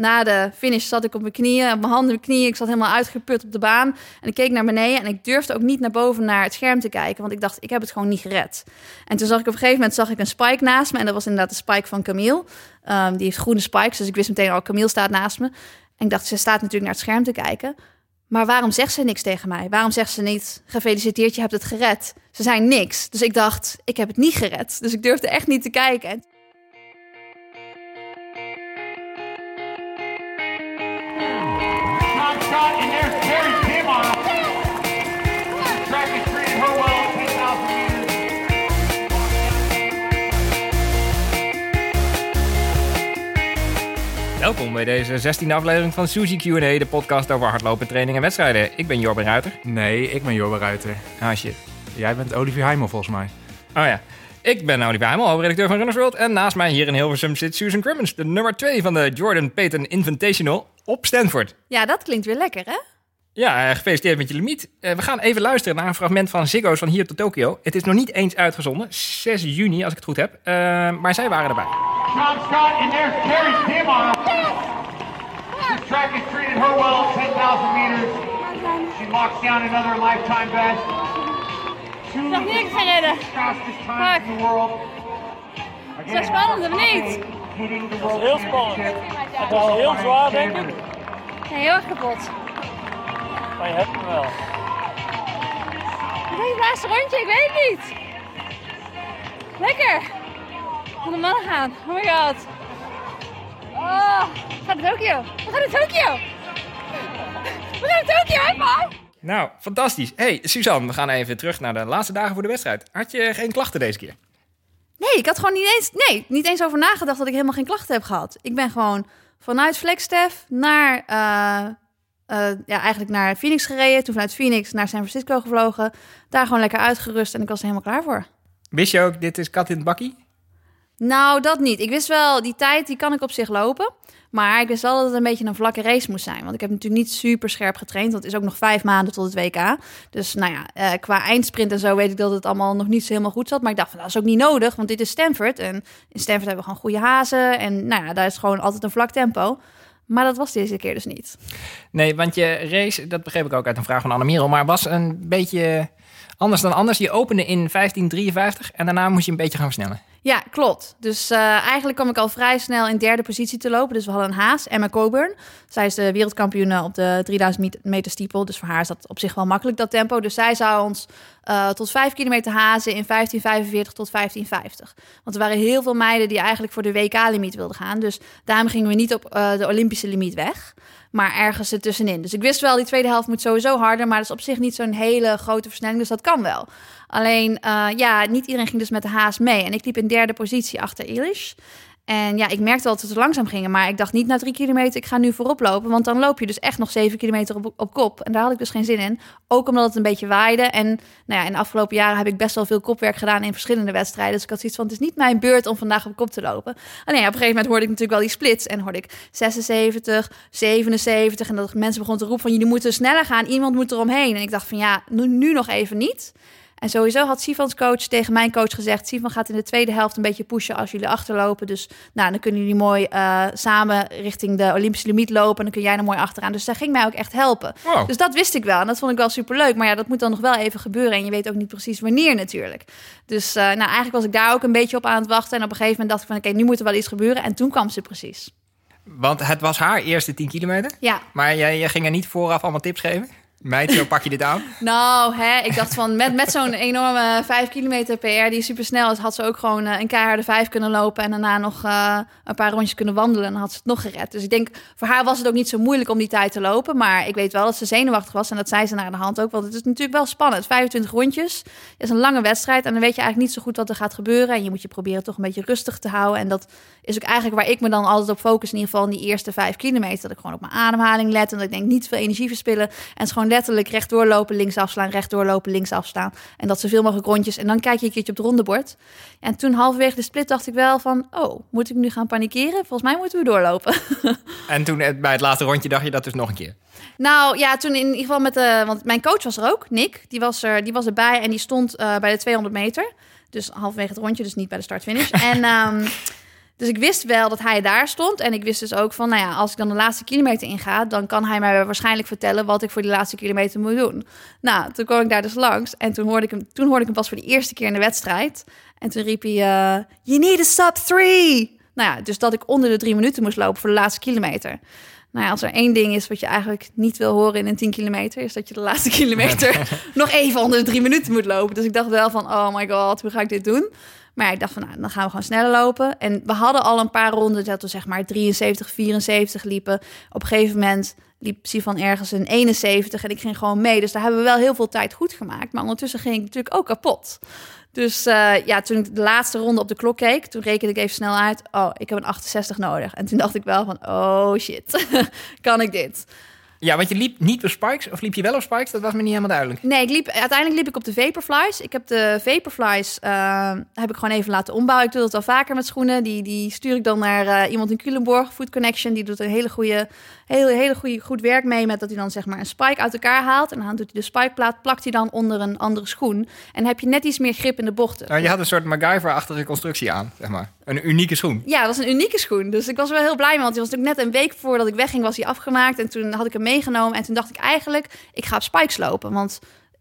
Na de finish zat ik op mijn knieën, op mijn handen, mijn knieën. Ik zat helemaal uitgeput op de baan. En ik keek naar beneden en ik durfde ook niet naar boven naar het scherm te kijken. Want ik dacht, ik heb het gewoon niet gered. En toen zag ik op een gegeven moment zag ik een spike naast me. En dat was inderdaad de spike van Camille. Um, die heeft groene spikes, dus ik wist meteen al, Camille staat naast me. En ik dacht, ze staat natuurlijk naar het scherm te kijken. Maar waarom zegt ze niks tegen mij? Waarom zegt ze niet, gefeliciteerd, je hebt het gered? Ze zijn niks. Dus ik dacht, ik heb het niet gered. Dus ik durfde echt niet te kijken. Welkom bij deze 16e aflevering van Suzy Q&A, de podcast over hardlopen, training en wedstrijden. Ik ben Jorben Ruiter. Nee, ik ben Jorben Ruiter. Ah shit. Jij bent Olivier Heimel volgens mij. Oh ja. Ik ben Olivier Heimel, hoofdredacteur van Runners World. En naast mij hier in Hilversum zit Susan Crimmins, de nummer 2 van de Jordan Payton Invitational op Stanford. Ja, dat klinkt weer lekker, hè? Ja, eh, gefeliciteerd met je limiet. Uh, we gaan even luisteren naar een fragment van Ziggo's van hier tot Tokio. Het is nog niet eens uitgezonden, 6 juni als ik het goed heb. Uh, maar zij waren erbij. Sean Scott and there's Carrie Dimar. This track has treated her well at 10,000 meters. She locks down another lifetime best. Nog niks gereden. Fuck. Is dat spannend of niet? Dat is heel spannend. Dat was heel zwaar, denk ik. Nee, heel erg kapot. Maar je hebt hem wel. Ik denk het laatste rondje, ik weet het niet. Lekker. Van de mannen gaan. Oh my god. Oh, we gaan naar Tokio. We gaan naar Tokio. We gaan naar Tokio, hè, pa? Nou, fantastisch. Hey, Suzanne, we gaan even terug naar de laatste dagen voor de wedstrijd. Had je geen klachten deze keer? Nee, ik had gewoon niet eens, nee, niet eens over nagedacht dat ik helemaal geen klachten heb gehad. Ik ben gewoon vanuit Flagstaff naar, uh, ja, eigenlijk naar Phoenix gereden. Toen vanuit Phoenix naar San Francisco gevlogen. Daar gewoon lekker uitgerust en ik was er helemaal klaar voor. Wist je ook, dit is kat in het bakkie? Nou, dat niet. Ik wist wel, die tijd die kan ik op zich lopen. Maar ik wist wel dat het een beetje een vlakke race moest zijn. Want ik heb natuurlijk niet super scherp getraind. Want het is ook nog vijf maanden tot het WK. Dus nou ja, eh, qua eindsprint en zo weet ik dat het allemaal nog niet zo helemaal goed zat. Maar ik dacht van, dat is ook niet nodig. Want dit is Stanford. En in Stanford hebben we gewoon goede hazen. En nou ja, daar is gewoon altijd een vlak tempo. Maar dat was deze keer dus niet. Nee, want je race, dat begreep ik ook uit een vraag van Annemiro, maar was een beetje anders dan anders. Je opende in 1553 en daarna moest je een beetje gaan versnellen. Ja, klopt. Dus uh, eigenlijk kwam ik al vrij snel in derde positie te lopen. Dus we hadden een haas, Emma Coburn. Zij is de wereldkampioen op de 3000 meter stiepel. Dus voor haar is dat op zich wel makkelijk, dat tempo. Dus zij zou ons uh, tot 5 kilometer hazen in 1545 tot 1550. Want er waren heel veel meiden die eigenlijk voor de WK-limiet wilden gaan. Dus daarom gingen we niet op uh, de Olympische limiet weg maar ergens ertussenin. Dus ik wist wel, die tweede helft moet sowieso harder, maar dat is op zich niet zo'n hele grote versnelling, dus dat kan wel. Alleen, uh, ja, niet iedereen ging dus met de haas mee. En ik liep in derde positie achter Ilish. En ja, ik merkte dat het langzaam gingen, maar ik dacht niet na drie kilometer, ik ga nu voorop lopen, want dan loop je dus echt nog zeven kilometer op, op kop. En daar had ik dus geen zin in. Ook omdat het een beetje waaide. En nou ja, in de afgelopen jaren heb ik best wel veel kopwerk gedaan in verschillende wedstrijden. Dus ik had zoiets van, het is niet mijn beurt om vandaag op kop te lopen. Alleen op een gegeven moment hoorde ik natuurlijk wel die splits en hoorde ik 76, 77 en dat mensen begonnen te roepen van, jullie moeten sneller gaan, iemand moet eromheen. En ik dacht van, ja, nu nog even niet. En sowieso had Sivans coach tegen mijn coach gezegd: Sivan gaat in de tweede helft een beetje pushen als jullie achterlopen. Dus nou, dan kunnen jullie mooi uh, samen richting de Olympische limiet lopen. En dan kun jij er mooi achteraan. Dus zij ging mij ook echt helpen. Wow. Dus dat wist ik wel. En dat vond ik wel super leuk. Maar ja, dat moet dan nog wel even gebeuren. En je weet ook niet precies wanneer natuurlijk. Dus uh, nou, eigenlijk was ik daar ook een beetje op aan het wachten. En op een gegeven moment dacht ik van oké, okay, nu moet er wel iets gebeuren. En toen kwam ze precies. Want het was haar eerste 10 kilometer. Ja. Maar jij, jij ging er niet vooraf allemaal tips geven? Meid, zo pak je dit aan? nou, hè, ik dacht van met, met zo'n enorme 5 kilometer PR die super snel is, had ze ook gewoon uh, een keiharde 5 kunnen lopen en daarna nog uh, een paar rondjes kunnen wandelen en had ze het nog gered. Dus ik denk, voor haar was het ook niet zo moeilijk om die tijd te lopen, maar ik weet wel dat ze zenuwachtig was en dat zei ze naar de hand ook, want het is natuurlijk wel spannend. 25 rondjes, is een lange wedstrijd en dan weet je eigenlijk niet zo goed wat er gaat gebeuren en je moet je proberen toch een beetje rustig te houden en dat is ook eigenlijk waar ik me dan altijd op focus, in ieder geval in die eerste 5 kilometer, dat ik gewoon op mijn ademhaling let en dat ik denk niet veel energie verspillen en het gewoon letterlijk rechtdoor lopen, links afslaan, rechtdoor lopen, links afstaan. En dat zoveel mogelijk rondjes. En dan kijk je een keertje op het rondebord. En toen halverwege de split dacht ik wel van, oh, moet ik nu gaan panikeren? Volgens mij moeten we doorlopen. En toen eh, bij het laatste rondje dacht je dat dus nog een keer? Nou ja, toen in ieder geval met de, want mijn coach was er ook, Nick. Die was, er, die was erbij en die stond uh, bij de 200 meter. Dus halverwege het rondje, dus niet bij de start-finish. en... Um, Dus ik wist wel dat hij daar stond. En ik wist dus ook van, nou ja, als ik dan de laatste kilometer inga, dan kan hij mij waarschijnlijk vertellen wat ik voor die laatste kilometer moet doen. Nou, toen kwam ik daar dus langs en toen hoorde ik hem, toen hoorde ik hem pas voor de eerste keer in de wedstrijd. En toen riep hij, eh, you need a sub three. Nou ja, dus dat ik onder de drie minuten moest lopen voor de laatste kilometer. Nou ja, als er één ding is wat je eigenlijk niet wil horen in een 10 kilometer, is dat je de laatste kilometer nog even onder de drie minuten moet lopen. Dus ik dacht wel van, oh my god, hoe ga ik dit doen? Maar ik dacht van, nou, dan gaan we gewoon sneller lopen. En we hadden al een paar ronden dat we zeg maar 73, 74 liepen. Op een gegeven moment liep Sivan ergens een 71 en ik ging gewoon mee. Dus daar hebben we wel heel veel tijd goed gemaakt. Maar ondertussen ging ik natuurlijk ook kapot. Dus eh, ja, toen ik de laatste ronde op de klok keek, toen rekende ik even snel uit. Oh, ik heb een 68 nodig. En toen dacht ik wel van, oh shit, kan ik dit? Ja, want je liep niet op spikes, of liep je wel op spikes? Dat was me niet helemaal duidelijk. Nee, ik liep, uiteindelijk liep ik op de Vaporflies. Ik heb de Vaporflies uh, heb ik gewoon even laten ombouwen. Ik doe dat al vaker met schoenen. Die, die stuur ik dan naar uh, iemand in Culemborg, Food Connection. Die doet een hele goede, hele, hele goede, goed werk mee met dat hij dan zeg maar een spike uit elkaar haalt. En dan doet hij de spikeplaat, plakt hij dan onder een andere schoen. En heb je net iets meer grip in de bochten. Nou, je had een soort MacGyver-achtige constructie aan, zeg maar. Een unieke schoen. Ja, dat was een unieke schoen. Dus ik was wel heel blij mee, want die was natuurlijk net een week voordat ik wegging, was hij afgemaakt. En toen had ik hem meegenomen. En toen dacht ik eigenlijk, ik ga op spikes lopen. Want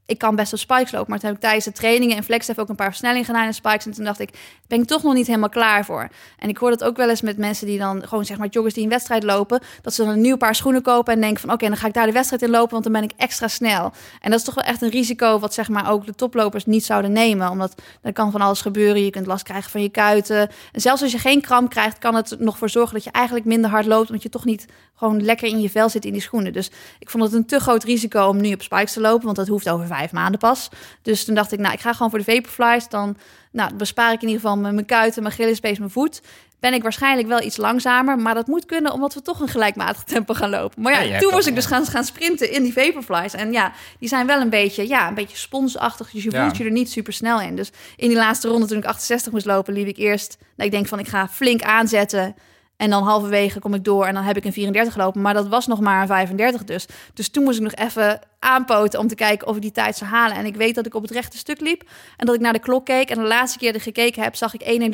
ik kan best op spikes lopen. Maar toen heb ik tijdens de trainingen en Flex heeft ook een paar versnellingen gedaan in spikes. En toen dacht ik, ben ik toch nog niet helemaal klaar voor. En ik hoor dat ook wel eens met mensen die dan gewoon zeg maar joggers die een wedstrijd lopen. Dat ze dan een nieuw paar schoenen kopen en denken van oké, dan ga ik daar de wedstrijd in lopen, want dan ben ik extra snel. En dat is toch wel echt een risico wat zeg maar ook de toplopers niet zouden nemen. Omdat er kan van alles gebeuren. Je kunt last krijgen van je kuiten. En zelfs als je geen kramp krijgt, kan het nog voor zorgen dat je eigenlijk minder hard loopt. Omdat je toch niet gewoon lekker in je vel zit in die schoenen. Dus ik vond het een te groot risico om nu op spikes te lopen, want dat hoeft over vijf maanden pas. Dus toen dacht ik, nou, ik ga gewoon voor de Vaporflies. Dan nou, bespaar ik in ieder geval mijn kuiten, mijn Achillespees, mijn voet. Ben ik waarschijnlijk wel iets langzamer, maar dat moet kunnen omdat we toch een gelijkmatig tempo gaan lopen. Maar ja, toen was ik dus gaan, gaan sprinten in die Vaporflies. En ja, die zijn wel een beetje, ja, een beetje sponsachtig. Dus je Ja. voelt je er niet super snel in. Dus in die laatste ronde, toen ik 68 moest lopen, liep ik eerst. Nou, ik denk van, ik ga flink aanzetten. En dan halverwege kom ik door en dan heb ik een 34 gelopen. Maar dat was nog maar een 35 dus. Dus toen moest ik nog even aanpoten om te kijken of ik die tijd zou halen. En ik weet dat ik op het rechte stuk liep. En dat ik naar de klok keek. En de laatste keer dat ik gekeken heb, zag ik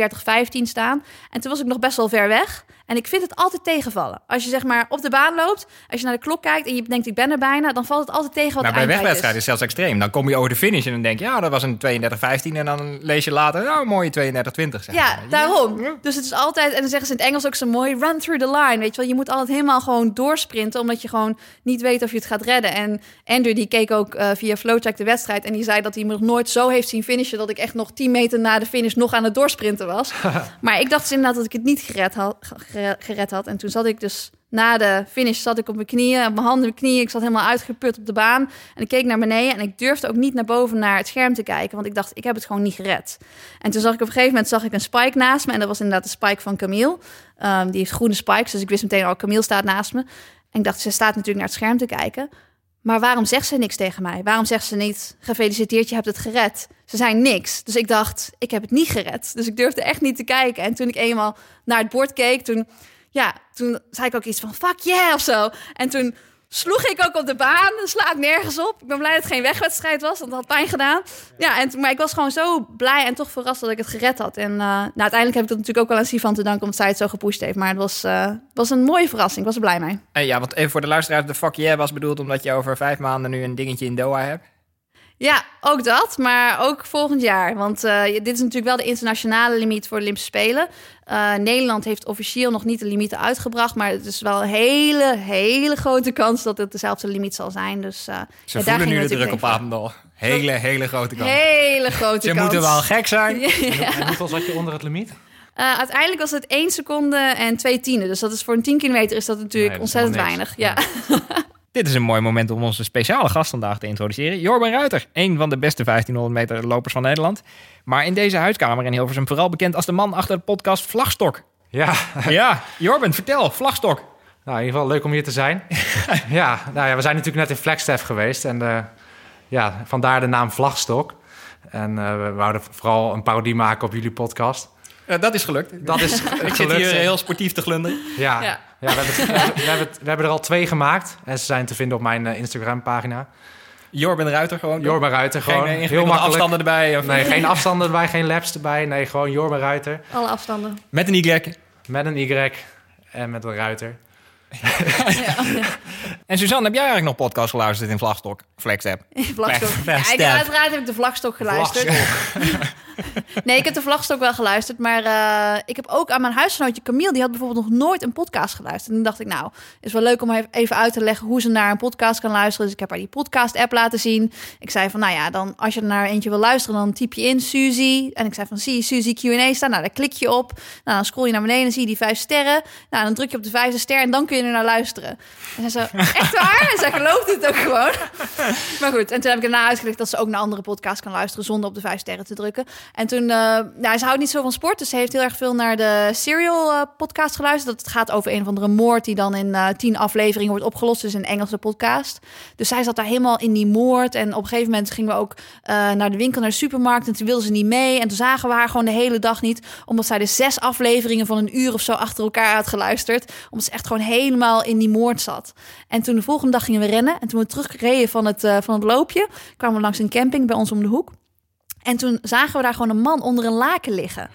31,15 staan. En toen was ik nog best wel ver weg. En ik vind het altijd tegenvallen. Als je zeg maar op de baan loopt, als je naar de klok kijkt en je denkt ik ben er bijna, dan valt het altijd tegen wat Maar bij wegwedstrijden is. zelfs extreem. Dan kom je over de finish en dan denk je, ja, dat was een 32-15. En dan lees je later, nou, een mooie 32-20. Zeg Ja, daarom. Dus het is altijd, en dan zeggen ze in het Engels ook zo mooi, run through the line. Weet je wel, je moet altijd helemaal gewoon doorsprinten, omdat je gewoon niet weet of je het gaat redden. En Andrew die keek ook eh, via Flowcheck de wedstrijd en die zei dat hij me nog nooit zo heeft zien finishen dat ik echt nog 10 meter na de finish nog aan het doorsprinten was. maar ik dacht dus inderdaad dat ik het niet gered had, gered had. En toen zat ik dus na de finish zat ik op mijn knieën, op mijn handen, mijn knieën. Ik zat helemaal uitgeput op de baan. En ik keek naar beneden en ik durfde ook niet naar boven naar het scherm te kijken. Want ik dacht, ik heb het gewoon niet gered. En toen zag ik op een gegeven moment zag ik een spike naast me. En dat was inderdaad de spike van Camille. Ehm, die heeft groene spikes, dus ik wist meteen al, Camille staat naast me. En ik dacht, ze staat natuurlijk naar het scherm te kijken. Maar waarom zegt ze niks tegen mij? Waarom zegt ze niet, gefeliciteerd, je hebt het gered? Ze zei niks. Dus ik dacht, ik heb het niet gered. Dus ik durfde echt niet te kijken. En toen ik eenmaal naar het bord keek, toen, ja, toen zei ik ook iets van, fuck yeah, of zo. En toen sloeg ik ook op de baan. Slaat nergens op. Ik ben blij dat het geen wegwedstrijd was, want dat had pijn gedaan. Ja, en, maar ik was gewoon zo blij en toch verrast dat ik het gered had. En eh, nou, uiteindelijk heb ik dat natuurlijk ook wel aan Sivan te danken, omdat zij het zo gepusht heeft. Maar het was, eh, was een mooie verrassing. Ik was er blij mee. Ja, want even voor de luisteraars, de fuck yeah was bedoeld omdat je over vijf maanden nu een dingetje in Doha hebt. Ja, ook dat, maar ook volgend jaar. Want eh, dit is natuurlijk wel de internationale limiet voor de Olympische Spelen. Eh, Nederland heeft officieel nog niet de limieten uitgebracht, maar het is wel een hele, hele grote kans dat het dezelfde limiet zal zijn. Dus eh, Ze ja, daar ging nu de druk op Apendal. Hele, hele grote kans. Hele grote Ze kans. moeten wel gek zijn. En hoeveel zat je onder het limiet? Uiteindelijk was het 1 seconde en 2 tienden. Dus dat is voor een 10 kilometer is dat natuurlijk Nee, dat is ontzettend weinig. Ja. Dit is een mooi moment om onze speciale gast vandaag te introduceren. Jorben Ruiter, een van de beste 1500 meter lopers van Nederland. Maar in deze huiskamer in Hilversum vooral bekend als de man achter de podcast Vlagstok. Ja, Ja, Jorben, vertel, Vlagstok. nou in ieder geval leuk om hier te zijn. ja, nou ja, we zijn natuurlijk net in Flagstaff geweest. En eh, ja, vandaar de naam Vlagstok. En eh, we wouden vooral een parodie maken op jullie podcast. Eh, dat is gelukt. Dat is Ik zit hier heel sportief te glunderen. Ja, Ja. ja. we, hebben, we, hebben, we er al twee gemaakt. En ze zijn te vinden op mijn eh, Instagram-pagina. Jorben Ruiter gewoon. Jorben Ruiter, Geen gewoon eh, heel makkelijk. afstanden erbij. Of, Nee, geen afstanden erbij, geen laps erbij. Nee, gewoon Jorben Ruiter. Alle afstanden. Met een y. met een Y en met een ruiter. En Suzanne, heb jij eigenlijk nog podcast geluisterd in Vlagstok? Flextap. Vlagstok. Ja, uiteraard heb ik de vlagstok geluisterd. Nee, ik heb de vlagstok wel geluisterd. Maar eh, ik heb ook aan mijn huisgenootje Camille... die had bijvoorbeeld nog nooit een podcast geluisterd. En toen dacht ik, nou, is wel leuk om even- even uit te leggen... hoe ze naar een podcast kan luisteren. Dus ik heb haar die podcast-app laten zien. Ik zei van, nou ja, dan, als je er naar eentje wil luisteren... dan typ je in Suzy. En ik zei van, zie je Suzy Q&A staan? Nou, daar klik je op. Nou, dan scroll je naar beneden en zie je die vijf sterren. Nou, dan druk je op de vijfde ster en dan kun je naar luisteren. En zij zo, echt waar? En zij geloofde het ook gewoon. Maar goed, en toen heb ik daarna uitgelegd dat ze ook naar andere podcasts kan luisteren zonder op de vijf sterren te drukken. En toen, nou, ze houdt niet zo van sport, dus ze heeft heel erg veel naar de Serial eh, podcast geluisterd. Dat het gaat over een of andere moord die dan in eh, tien afleveringen wordt opgelost, dus een Engelse podcast. Dus zij zat daar helemaal in die moord. En op een gegeven moment gingen we ook naar de winkel, naar de supermarkt. En toen wilde ze niet mee. En toen zagen we haar gewoon de hele dag niet, omdat zij de zes afleveringen van een uur of zo achter elkaar had geluisterd. Omdat ze echt gewoon helemaal in die moord zat. En toen de volgende dag gingen we rennen. En toen we terugreden van het, eh, van het loopje, kwamen we langs een camping bij ons om de hoek. En toen zagen we daar gewoon een man onder een laken liggen.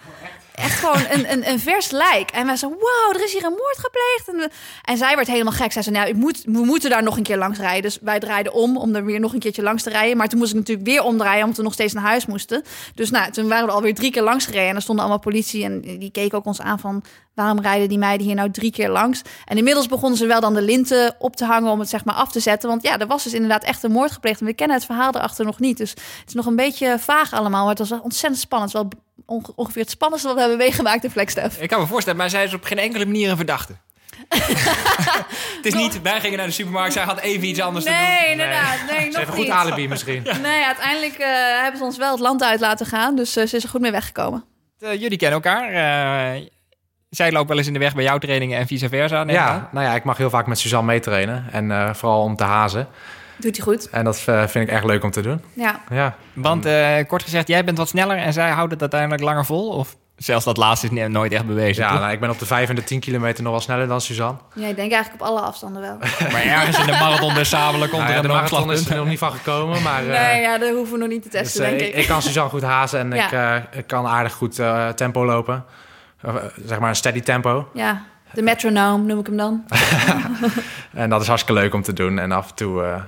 Echt gewoon een, een, een vers lijk. En wij zo, wow, er is hier een moord gepleegd. En, en zij werd helemaal gek. Zij zei, nou, ik moet, we moeten daar nog een keer langs rijden. Dus wij draaiden om om er weer nog een keertje langs te rijden. Maar toen moest ik natuurlijk weer omdraaien, omdat we nog steeds naar huis moesten. Dus nou, toen waren we alweer drie keer langs gereden. En er stonden allemaal politie en die keken ook ons aan van... waarom rijden die meiden hier nou drie keer langs? En inmiddels begonnen ze wel dan de linten op te hangen... om het zeg maar af te zetten. Want ja, er was dus inderdaad echt een moord gepleegd. En we kennen het verhaal erachter nog niet. Dus het is nog een beetje vaag allemaal. Maar het was ontzettend spannend. Wel onge- ongeveer het spannendste wat we hebben meegemaakt in Flagstaff. Ik kan me voorstellen, maar zij is op geen enkele manier een verdachte. het is niet, wij gingen naar de supermarkt, zij had even iets anders te doen. Nee, inderdaad. Nee, Ze nog heeft een goed niet. alibi misschien. Nee, uiteindelijk eh, hebben ze ons wel het land uit laten gaan. Dus eh, ze is er goed mee weggekomen. Eh, jullie kennen elkaar. eh, zij loopt wel eens in de weg bij jouw trainingen en vice versa. Ja, nou ja, ik mag heel vaak met Suzanne meetrainen. En eh, vooral om te hazen. Doet hij goed. En dat eh, vind ik echt leuk om te doen. Ja. Ja, Want eh, kort gezegd, jij bent wat sneller en zij houdt het uiteindelijk langer vol? Of zelfs dat laatste is nooit echt bewezen, ja nou, ik ben op de 5 en de 10 kilometer nog wel sneller dan Suzanne. ja, ik denk eigenlijk op alle afstanden wel. Maar ergens in de marathon des Sabelen komt Nou ja, er de een marathon is er nog niet van gekomen, maar... eh, nee, ja, dat hoeven we nog niet te dus, testen, denk ik. ik. ik kan Suzanne goed hazen en Ja. ik, eh, ik kan aardig goed eh, tempo lopen. Zeg maar een steady tempo. Ja, de metronoom noem ik hem dan. En dat is hartstikke leuk om te doen. En af en toe...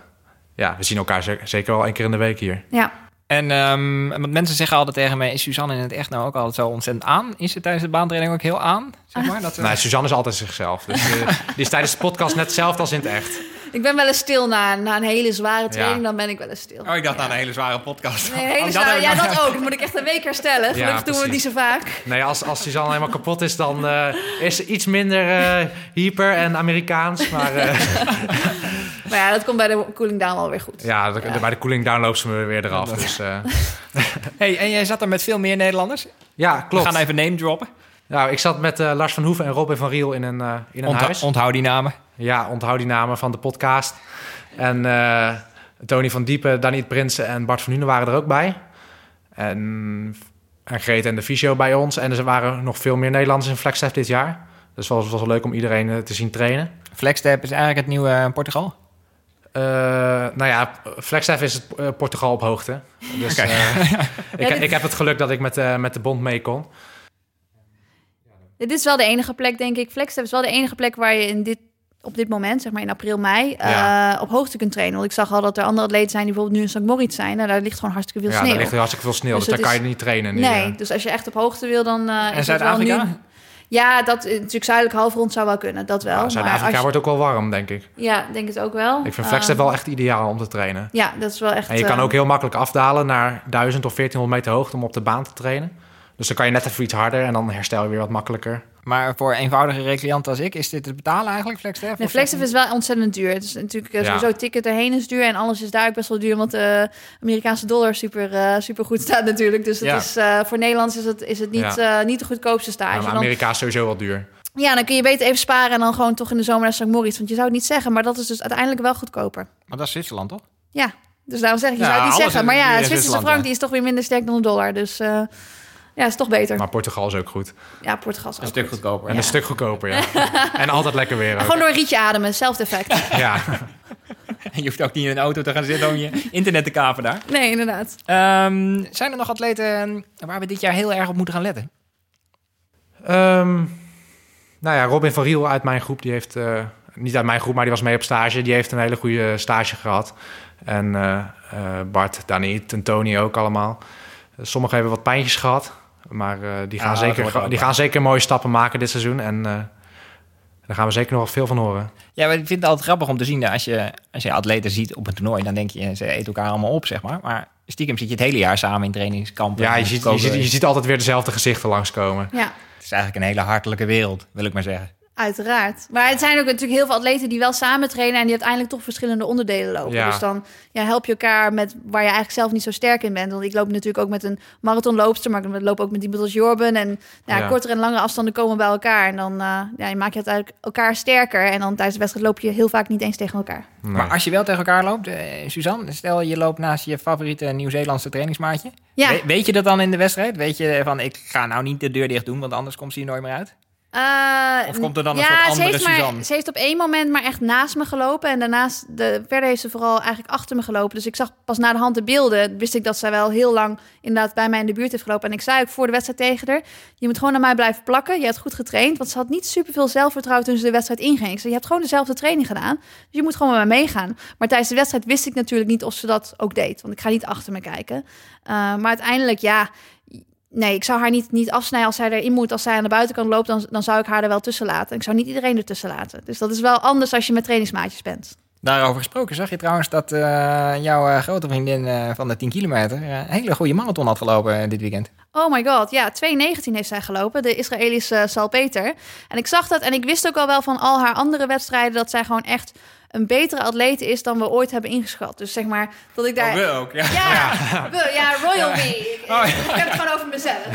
ja, we zien elkaar ze- zeker wel één keer in de week hier. Ja. En ehm, mensen zeggen altijd tegen mij, is Suzanne in het echt nou ook altijd zo ontzettend aan? Is ze tijdens de baantraining ook heel aan? Zeg maar, dat, ze- Nee, Suzanne is altijd zichzelf. Dus eh, die is tijdens de podcast net hetzelfde als in het echt. Ik ben wel eens stil na, na een hele zware training, Ja. dan ben ik wel eens stil. Oh, ik dacht aan een hele zware podcast. Nee, Oh, hele dat zware, ja, nog- dat ook. Dat moet ik echt een week herstellen. Gelukkig doen we het niet zo vaak. Nee, als, als Suzanne helemaal kapot is, dan eh, is ze iets minder eh, hyper en Amerikaans. Maar eh, Maar ja, dat komt bij de cooling down wel weer goed. ja, bij de cooling down loopt ze me weer eraf. Dus, eh, Hey, en jij zat er met veel meer Nederlanders? ja, We klopt. gaan even name droppen. Nou, ik zat met eh, Lars van Hoeven en Robin van Riel in een, eh, in een huis. onthoud die namen. Ja, onthoud die namen van de podcast. En eh, Tony van Diepen, Daniet Prinsen en Bart van Hunen waren er ook bij. En, en Greet en de Fysio bij ons. En er waren nog veel meer Nederlanders in Flagstaff dit jaar. Dus het was, was wel leuk om iedereen te zien trainen. Flagstep is eigenlijk het nieuwe Portugal. Eh, nou ja, Flagstaff is het eh, Portugal op hoogte. Dus eh, ik, Ja, dit- ik heb het geluk dat ik met, eh, met de bond mee kon. Dit is wel de enige plek, denk ik. Flagstaff is wel de enige plek waar je in dit, op dit moment, zeg maar in april, mei, Ja. eh, op hoogte kunt trainen. Want ik zag al dat er andere atleten zijn die bijvoorbeeld nu in St. Moritz zijn. En daar ligt gewoon hartstikke veel ja, sneeuw. daar ligt hartstikke veel sneeuw, Dus dus, daar is- kan je niet trainen. Nu, nee, dus als je echt op hoogte wil, dan eh En is het wel nu... Zuid-Afrika? Ja, dat eh, natuurlijk zuidelijk halfrond zou wel kunnen, dat wel. Ja, Zuid-Afrika wordt ook wel warm, denk ik. Ja, denk het ook wel. Ik vind Flagstaff Eh, wel echt ideaal om te trainen. Ja, dat is wel echt... En je kan eh, ook heel makkelijk afdalen naar 1000 of 1400 meter hoogte om op de baan te trainen. Dus dan kan je net even iets harder en dan herstel je weer wat makkelijker. Maar voor eenvoudige recreanten als ik, is dit te betalen eigenlijk, Flagstep? Nee, Flagstaff is wel ontzettend duur. Het is natuurlijk eh, Ja. sowieso ticket erheen is duur en alles is daar ook best wel duur, want de Amerikaanse dollar super, eh, super goed staat natuurlijk. Dus het Ja. is, eh, voor Nederlands is het, is het niet, eh, niet de goedkoopste Ja, stage. maar Dan- Amerika is sowieso wel duur. ja, dan kun je beter even sparen en dan gewoon toch in de zomer naar St. Moritz. Want je zou het niet zeggen, maar dat is dus uiteindelijk wel goedkoper. Maar dat is Zwitserland, toch? Ja, dus daarom zeg ik, je Ja, zou het niet zeggen. Maar ja, Zwitserse frank ja. die is toch weer minder sterk dan de dollar. Dus eh, ja, is toch beter. Maar Portugal is ook goed. Ja, Portugal is ook Een stuk goed. goedkoper. En een stuk goedkoper, ja. en altijd lekker weer ook. Gewoon door een rietje ademen, hetzelfde effect. Ja. Je hoeft ook niet in een auto te gaan zitten om je internet te kapen daar. Nee, inderdaad. Ehm, zijn er nog atleten waar we dit jaar heel erg op moeten gaan letten? Ehm, Nou ja, Robin van Riel uit mijn groep, die heeft... eh, niet uit mijn groep, maar die was mee op stage. Die heeft een hele goede stage gehad. En eh, eh, Bart, Daniet en Tony ook allemaal. Sommigen hebben wat pijntjes gehad. Maar eh, die, gaan zeker, er die gaan zeker mooie stappen maken dit seizoen. En eh, daar gaan we zeker nog veel van horen. Ja, maar ik vind het altijd grappig om te zien. Als je, als je atleten ziet op een toernooi, dan denk je, ze eten elkaar allemaal op, zeg maar. Maar stiekem zit je het hele jaar samen in trainingskampen. Ja, je ziet, je, ziet, je ziet altijd weer dezelfde gezichten langskomen. Ja, Het is eigenlijk een hele hartelijke wereld, wil ik maar zeggen. Uiteraard. Maar het zijn ook natuurlijk heel veel atleten die wel samen trainen... en die uiteindelijk toch verschillende onderdelen lopen. Ja. Dus dan ja, help je elkaar met waar je eigenlijk zelf niet zo sterk in bent. Want ik loop natuurlijk ook met een marathonloopster... maar ik loop ook met iemand als Jorben. En ja, Ja. kortere en langere afstanden komen bij elkaar. En dan eh, ja, je maak je uiteindelijk elkaar sterker. En dan tijdens de wedstrijd loop je heel vaak niet eens tegen elkaar. Nee. Maar als je wel tegen elkaar loopt, eh, Suzanne, stel je loopt naast je favoriete Nieuw-Zeelandse trainingsmaatje. Ja. We- weet je dat dan in de wedstrijd? Weet je van, ik ga nou niet de deur dicht doen, want anders komt ze hier nooit meer uit? Eh, Of komt er dan een ja, soort ze andere maar, Suzanne? ze heeft op één moment maar echt naast me gelopen. En daarnaast, de, verder heeft ze vooral eigenlijk achter me gelopen. Dus ik zag pas na de hand de beelden. Wist ik dat zij wel heel lang inderdaad bij mij in de buurt heeft gelopen. En ik zei ook voor de wedstrijd tegen haar... je moet gewoon naar mij blijven plakken. Je hebt goed getraind. Want ze had niet superveel zelfvertrouwen toen ze de wedstrijd inging. Ik zei, je hebt gewoon dezelfde training gedaan. Dus je moet gewoon met mij meegaan. Maar tijdens de wedstrijd wist ik natuurlijk niet of ze dat ook deed. Want ik ga niet achter me kijken. Eh, maar uiteindelijk, ja... Nee, ik zou haar niet, niet afsnijden als zij erin moet. Als zij aan de buitenkant loopt, dan, dan zou ik haar er wel tussen laten. Ik zou niet iedereen ertussen laten. Dus dat is wel anders als je met trainingsmaatjes bent. Daarover gesproken, zag je trouwens dat eh, jouw eh, grote vriendin eh, van de 10 kilometer een hele goede marathon had gelopen dit weekend? Oh my god, ja, 2.19 heeft zij gelopen, de Israëlische Salpeter. En ik zag dat en ik wist ook al wel van al haar andere wedstrijden... dat zij gewoon echt een betere atleet is dan we ooit hebben ingeschat. Dus zeg maar, dat ik daar... ook, ja. Ja, ja. ja Royal Me. Ik, Oh, ja. ik heb het gewoon over mezelf.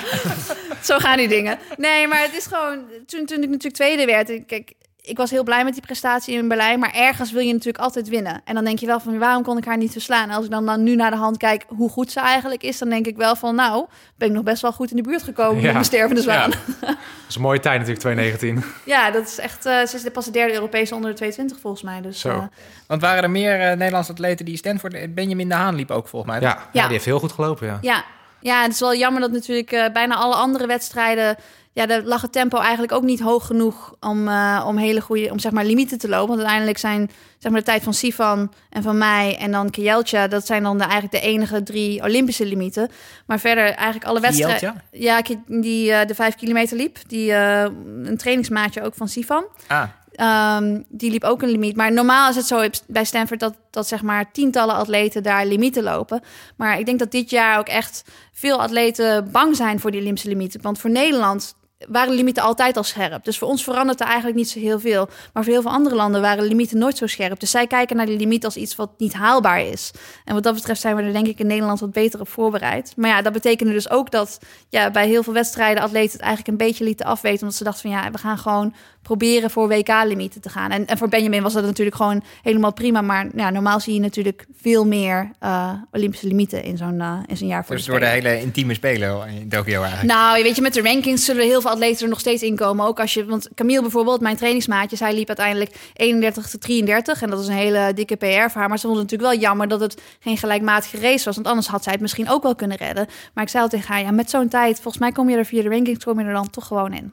Zo gaan die dingen. Nee, maar het is gewoon... Toen, toen ik natuurlijk tweede werd... ik- Kijk, ik was heel blij met die prestatie in Berlijn. Maar ergens wil je natuurlijk altijd winnen. En dan denk je wel van... waarom kon ik haar niet verslaan? En als ik dan, dan nu naar de hand kijk hoe goed ze eigenlijk is... dan denk ik wel van... nou, ben ik nog best wel goed in de buurt gekomen... Ja. met mijn stervende zwaan. Ja. Ja, Dat is een mooie tijd natuurlijk, 2019. dat is echt... eh, ze is de pas de derde Europese onder de 22 volgens mij. Dus, Zo. eh, Want waren er meer eh, Nederlandse atleten die Stanford... Benjamin de Haan liep ook volgens mij. Ja, ja. Ja. die heeft heel goed gelopen, ja. Ja, ja het is wel jammer dat natuurlijk eh, bijna alle andere wedstrijden... Ja, daar lag het tempo eigenlijk ook niet hoog genoeg om, eh, om hele goede, om zeg maar limieten te lopen. Want uiteindelijk zijn zeg maar de tijd van Sifan en van mij en dan Kjeltja, dat zijn dan de, eigenlijk de enige drie Olympische limieten. Maar verder eigenlijk alle wedstrijden. Ja, die eh, de vijf kilometer liep, die eh, een trainingsmaatje ook van Sifan. Ah, Ehm, die liep ook een limiet. Maar normaal is het zo bij Stanford dat, dat zeg maar tientallen atleten daar limieten lopen. Maar ik denk dat dit jaar ook echt veel atleten bang zijn voor die Olympische limieten. Want voor Nederland waren de limieten altijd al scherp. Dus voor ons verandert er eigenlijk niet zo heel veel. Maar voor heel veel andere landen waren de limieten nooit zo scherp. Dus zij kijken naar die limiet als iets wat niet haalbaar is. En wat dat betreft zijn we er denk ik in Nederland wat beter op voorbereid. Maar ja, dat betekende dus ook dat ja, bij heel veel wedstrijden atleten het eigenlijk een beetje lieten afweten. Omdat ze dachten van ja, we gaan gewoon proberen voor WK-limieten te gaan. En, en voor Benjamin was dat natuurlijk gewoon helemaal prima. Maar ja, normaal zie je natuurlijk veel meer eh, Olympische limieten in zo'n eh, in zo'n jaar voor dus door de hele intieme spelen in Tokio eigenlijk. Nou, je weet je, met de rankings zullen heel veel atleten er nog steeds inkomen. Ook als je, want Camille bijvoorbeeld, mijn trainingsmaatje, zij liep uiteindelijk 31 tot 33. En dat is een hele dikke PR voor haar. Maar ze vond het natuurlijk wel jammer dat het geen gelijkmatige race was. Want anders had zij het misschien ook wel kunnen redden. Maar ik zei al tegen haar, ja, met zo'n tijd, volgens mij kom je er via de rankings, kom je er dan toch gewoon in.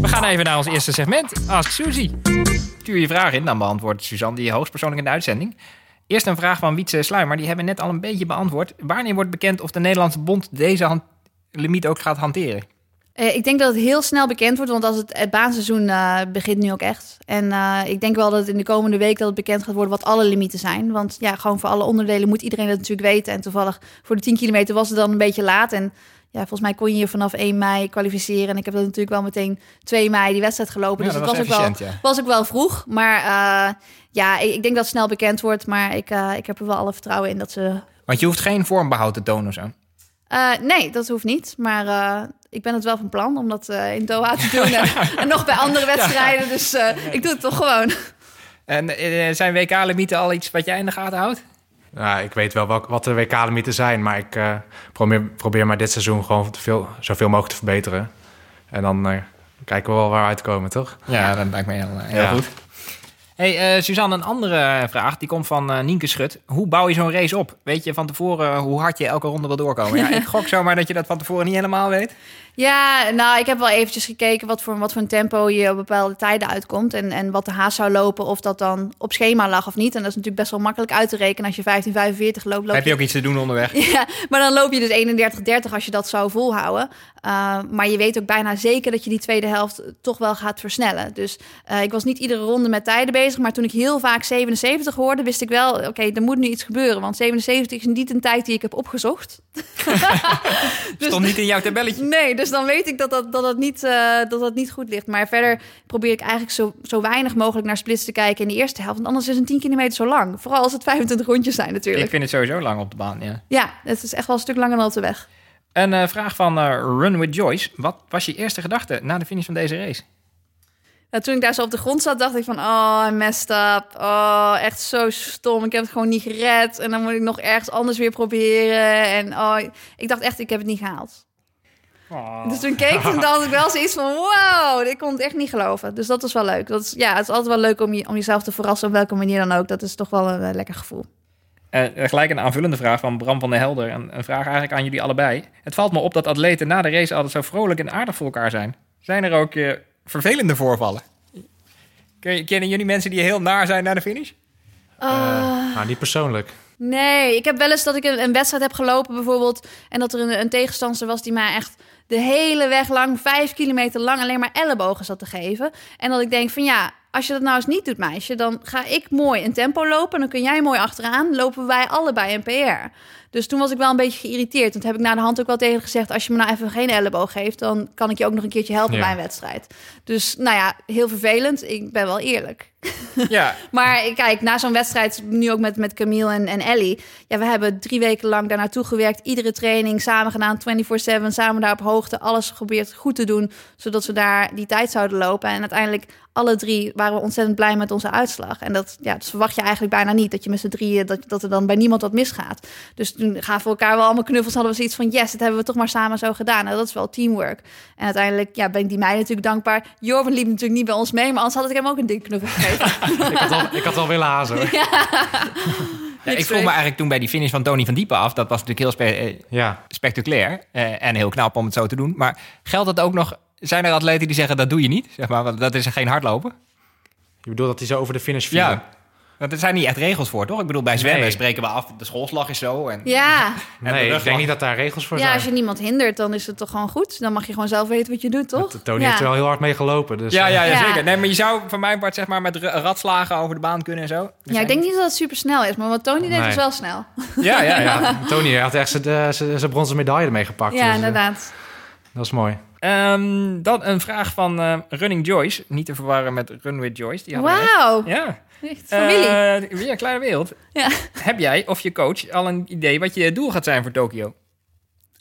We gaan even naar ons eerste segment. Ask Suzy. Stuur je vraag in, dan beantwoordt Suzanne die hoogstpersoonlijk in de uitzending. Eerst een vraag van Wietse Sluimer, die hebben we net al een beetje beantwoord. Wanneer wordt bekend of de Nederlandse bond deze hand- limiet ook gaat hanteren? Eh, ik denk dat het heel snel bekend wordt, want als het, het baanseizoen eh, begint nu ook echt. En eh, ik denk wel dat het in de komende week dat het bekend gaat worden wat alle limieten zijn. Want ja, gewoon voor alle onderdelen moet iedereen dat natuurlijk weten. En toevallig voor de 10 kilometer was het dan een beetje laat. En ja, volgens mij kon je je vanaf 1 mei kwalificeren. En ik heb dat natuurlijk wel meteen 2 mei die wedstrijd gelopen. Ja, dus dat het was was, ook wel, ja. was ook wel vroeg. Maar ja, ik, ik denk dat het snel bekend wordt. Maar ik, ik heb er wel alle vertrouwen in dat ze Want je hoeft geen vormbehoud te tonen of zo. nee, dat hoeft niet. Maar ik ben het wel van plan om dat eh, in Doha te doen. En, en nog bij andere wedstrijden. Dus eh, ik doe het toch gewoon. En eh, zijn WK-limieten al iets wat jij in de gaten houdt? Ja, ik weet wel wat de WK-limieten zijn, maar ik eh, probeer, probeer maar dit seizoen gewoon te veel, zoveel mogelijk te verbeteren. En dan eh, kijken we wel waar we uitkomen, toch? Ja, dat lijkt me heel, heel Ja. goed. Hey, eh, Suzanne, een andere vraag. Die komt van eh, Nienke Schut. Hoe bouw je zo'n race op? Weet je van tevoren hoe hard je elke ronde wil doorkomen? Ja, ik gok zomaar dat je dat van tevoren niet helemaal weet. Ja, nou, ik heb wel eventjes gekeken wat voor, wat voor een tempo je op bepaalde tijden uitkomt. En, en wat de haast zou lopen, of dat dan op schema lag of niet. En dat is natuurlijk best wel makkelijk uit te rekenen. Als je 15:45 loopt, loop Heb je ook iets te doen onderweg? Ja, maar dan loop je dus 31-30 als je dat zou volhouden. Uh, maar je weet ook bijna zeker dat je die tweede helft toch wel gaat versnellen. Dus ik was niet iedere ronde met tijden bezig. Maar toen ik heel vaak 77 hoorde, wist ik wel... oké, okay, er moet nu iets gebeuren. Want 77 is niet een tijd die ik heb opgezocht. dus, Stond niet in jouw tabelletje? Nee, dus dan weet ik dat dat, dat, dat, niet, uh, dat dat niet goed ligt. Maar verder probeer ik eigenlijk zo, zo weinig mogelijk naar splits te kijken in de eerste helft. Want anders is een 10 kilometer zo lang. Vooral als het 25 rondjes zijn natuurlijk. Ik vind het sowieso lang op de baan, ja. Ja, het is echt wel een stuk langer dan op de weg. Een uh, vraag van uh, Run with Joyce. Wat was je eerste gedachte na de finish van deze race? Ja, toen ik daar zo op de grond zat, dacht ik van... Oh, messed up. Oh, echt zo stom. Ik heb het gewoon niet gered. En dan moet ik nog ergens anders weer proberen. En oh, ik dacht echt, ik heb het niet gehaald. Oh. Dus toen keek ik en dacht ik wel zoiets van... Wow, ik kon het echt niet geloven. Dus dat was wel leuk. Dat is, ja, het is altijd wel leuk om, je, om jezelf te verrassen... op welke manier dan ook. Dat is toch wel een uh, lekker gevoel. Uh, gelijk een aanvullende vraag van Bram van der Helder. Een, een, vraag eigenlijk aan jullie allebei. Het valt me op dat atleten na de race altijd zo vrolijk en aardig voor elkaar zijn. Zijn er ook uh, vervelende voorvallen? Kennen jullie mensen die heel naar zijn na de finish? Uh, nou, niet persoonlijk. Nee, ik heb wel eens dat ik een, een wedstrijd heb gelopen bijvoorbeeld... en dat er een, een tegenstander was die mij echt de hele weg lang, vijf kilometer lang... alleen maar ellebogen zat te geven. En dat ik denk van ja, als je dat nou eens niet doet, meisje, dan ga ik mooi een tempo lopen. En dan kun jij mooi achteraan. Lopen wij allebei een PR. Dus toen was ik wel een beetje geïrriteerd. Want heb ik na de hand ook wel tegen gezegd: als je me nou even geen elleboog geeft, dan kan ik je ook nog een keertje helpen ja. bij een wedstrijd. Dus nou ja, heel vervelend. Ik ben wel eerlijk. Ja. maar kijk, na zo'n wedstrijd, nu ook met, met Camille en, en Ellie. Ja, we hebben drie weken lang daar naartoe gewerkt. Iedere training samen gedaan, 24-7. Samen daar op hoogte. Alles geprobeerd goed te doen, zodat we daar die tijd zouden lopen. En uiteindelijk alle drie waren we ontzettend blij met onze uitslag. En dat, ja, dat verwacht je eigenlijk bijna niet. Dat je met z'n drieën, dat, dat er dan bij niemand wat misgaat. Dus toen gaven we elkaar wel allemaal knuffels. Hadden we zoiets van, yes, dat hebben we toch maar samen zo gedaan. Nou, dat is wel teamwork. En uiteindelijk ja, ben ik die meiden natuurlijk dankbaar. Jorven liep natuurlijk niet bij ons mee. Maar anders had ik hem ook een dik knuffel gegeven. ik, had al, ik had wel willen hazen. Ja. Ja, ik vroeg me eigenlijk toen bij die finish van Tony van Diepen af. Dat was natuurlijk heel spe eh, ja. spectaculair. Eh, en heel knap om het zo te doen. Maar geldt dat ook nog... Zijn er atleten die zeggen dat doe je niet? Zeg maar, want dat is geen hardlopen. Je bedoelt dat hij zo over de finish viel? Ja. Want er zijn niet echt regels voor, toch? Ik bedoel, bij zwemmen nee. spreken we af, de schoolslag is zo. En, ja. en nee, ik denk niet dat daar regels voor ja, zijn. als je niemand hindert, dan is het toch gewoon goed. Dan mag je gewoon zelf weten wat je doet, toch? Tony ja. heeft er wel heel hard mee gelopen. Dus, ja, ja, ja, Ja. zeker. Nee, maar je zou van mijn part zeg maar met ratslagen over de baan kunnen en zo. Ja, ik denk niet dat het super snel is, maar wat Tony deed Nee. is wel snel. Ja, ja, ja. Ja, Tony had echt zijn- de- zijn bronzen medaille ermee gepakt. Ja, dus, eh, inderdaad. dat is mooi. Ehm, dan een vraag van eh, Running Joyce. Niet te verwarren met Run with Joyce. Die hadden we net. Wauw, Ja. Echt familie. Eh, ja, kleine wereld. ja. Heb jij of je coach al een idee wat je doel gaat zijn voor Tokio?